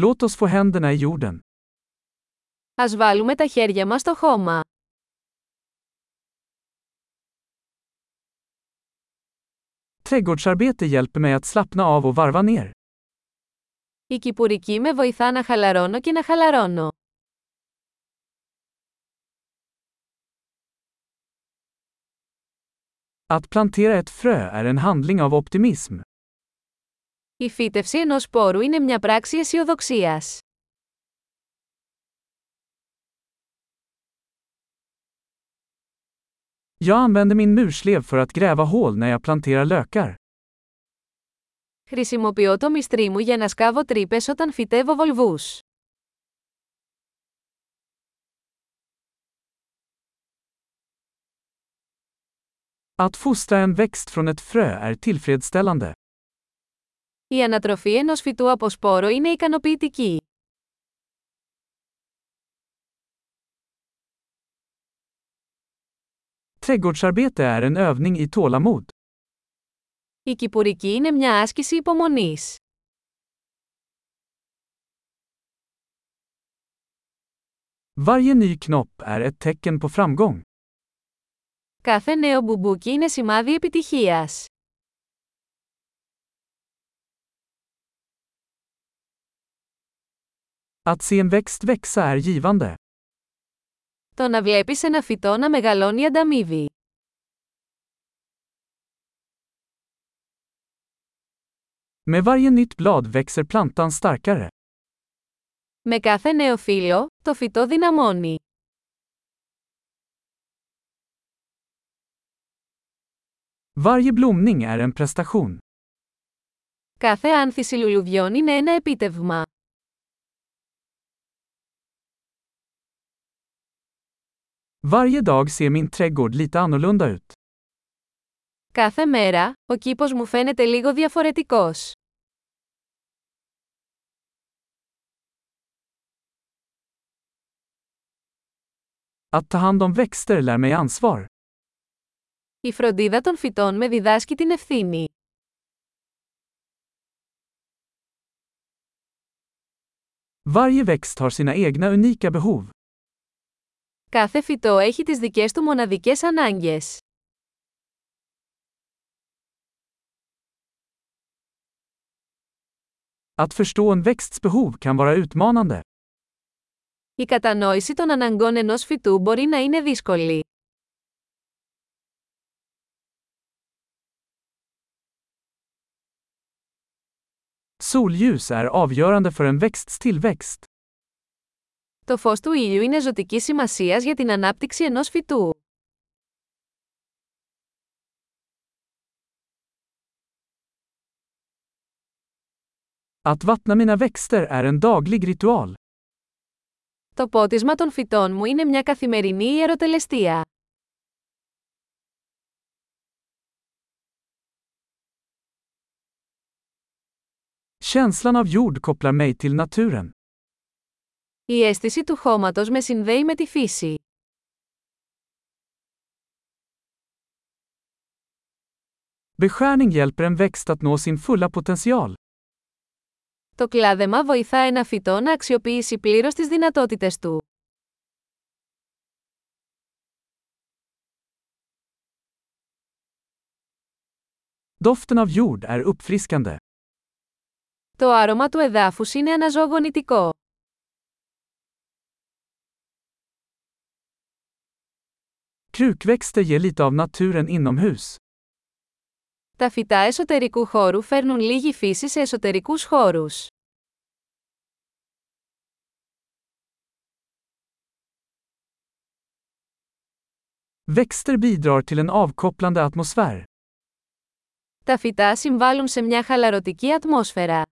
Låt oss få händerna i jorden. Ας βάλουμε τα χέρια μας στο χώμα. Trädgårdsarbete hjälper mig att slappna av och varva ner. Η κυπουρική με βοηθά να χαλαρώνω και να χαλαρώνω. Att plantera ett frö är en handling av optimism. Η φύτευση ενός σπόρου είναι μια πράξη αισιοδοξίας. Jag använder min murslev för att gräva hål när jag planterar lökar. Χρησιμοποιώ το μυστρί μου για να σκάβω τρύπες όταν φυτεύω βολβούς. Att fostra en växt från ett frö är tillfredsställande. Η ανατροφή ενός φυτού από σπόρο είναι ικανοποιητική. Trädgårdsarbete är en övning i tålamod. Η κυπουρική είναι μια άσκηση υπομονής. Varje ny knopp är ett tecken på framgång. Κάθε νέο μπουμπούκι είναι σημάδι επιτυχίας. Att se en växt växa är givande. Το να βλέπεις ένα φυτό να μεγαλώνει ανταμείβει. Med varje nytt blad växer plantan starkare. Με κάθε νέο φύλλο, το φυτό δυναμώνει. Varje blomning är en prestation. Κάθε άνθηση λουλουδιών είναι ένα επίτευγμα. Varje dag ser min trädgård lite annorlunda ut. Κάθε μέρα, ο κήπος μου φαίνεται λίγο διαφορετικός. Att ta hand om växter lär mig ansvar. Η φροντίδα των φυτών με διδάσκει την ευθύνη. Varje växt har sina egna unika behov. Κάθε φυτό έχει τις δικές του μοναδικές ανάγκες. Att förstå en växts behov kan vara utmanande. Η κατανόηση των αναγκών ενός φυτού μπορεί να είναι δύσκολη. Solljus är avgörande för en växts tillväxt. Το φως του ήλιου είναι ζωτικής σημασίας για την ανάπτυξη ενός φυτού. Att vattna mina växter är en daglig ritual. Το πότισμα των φυτών μου είναι μια καθημερινή ιεροτελεστία. Känslan av jord kopplar mig till naturen. Η αίσθηση του χώματος με συνδέει με τη φύση. Beskärning hjälper en växt att nå sin fulla potential. Το κλάδεμα βοηθά ένα φυτό να αξιοποιήσει πλήρως τις δυνατότητες του. Doften av jord är uppfriskande. Το άρωμα του εδάφους είναι αναζωογονητικό. Krukväxter ger lite av naturen inomhus. Τα φυτά εσωτερικού χώρου φέρνουν λίγη φύση σε εσωτερικούς χώρους. Växter bidrar till en avkopplande atmosfär. Τα φυτά συμβάλλουν σε μια χαλαρωτική ατμόσφαιρα.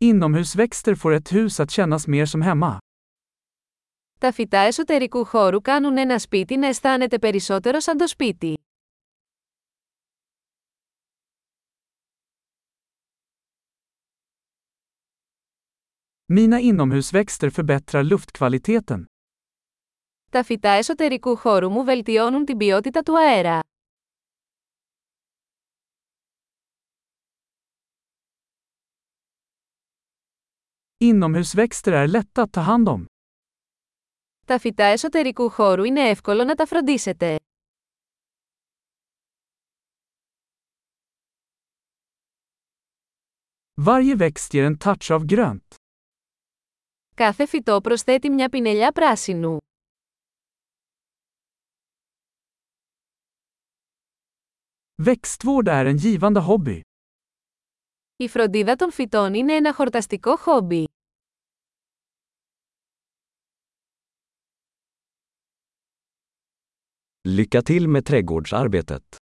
Inomhusväxter får ett hus att kännas mer som hemma. Τα φυτά εσωτερικού χώρου κάνουν ένα σπίτι να αισθάνεται περισσότερο σαν το σπίτι. Mina inomhusväxter förbättrar luftkvaliteten. Τα φυτά εσωτερικού χώρου μου βελτιώνουν την ποιότητα του αέρα. Inomhusväxter är lätta att ta hand om. Τα φυτά εσωτερικού χώρου είναι εύκολο να τα φροντίσετε. Varje växt ger en touch av grönt. Κάθε φυτό προσθέτει μια πινελιά πράσινου. Växtvård är en givande hobby. Η φροντίδα των φυτών είναι ένα χορταστικό χόμπι. Lycka till med trädgårdsarbetet.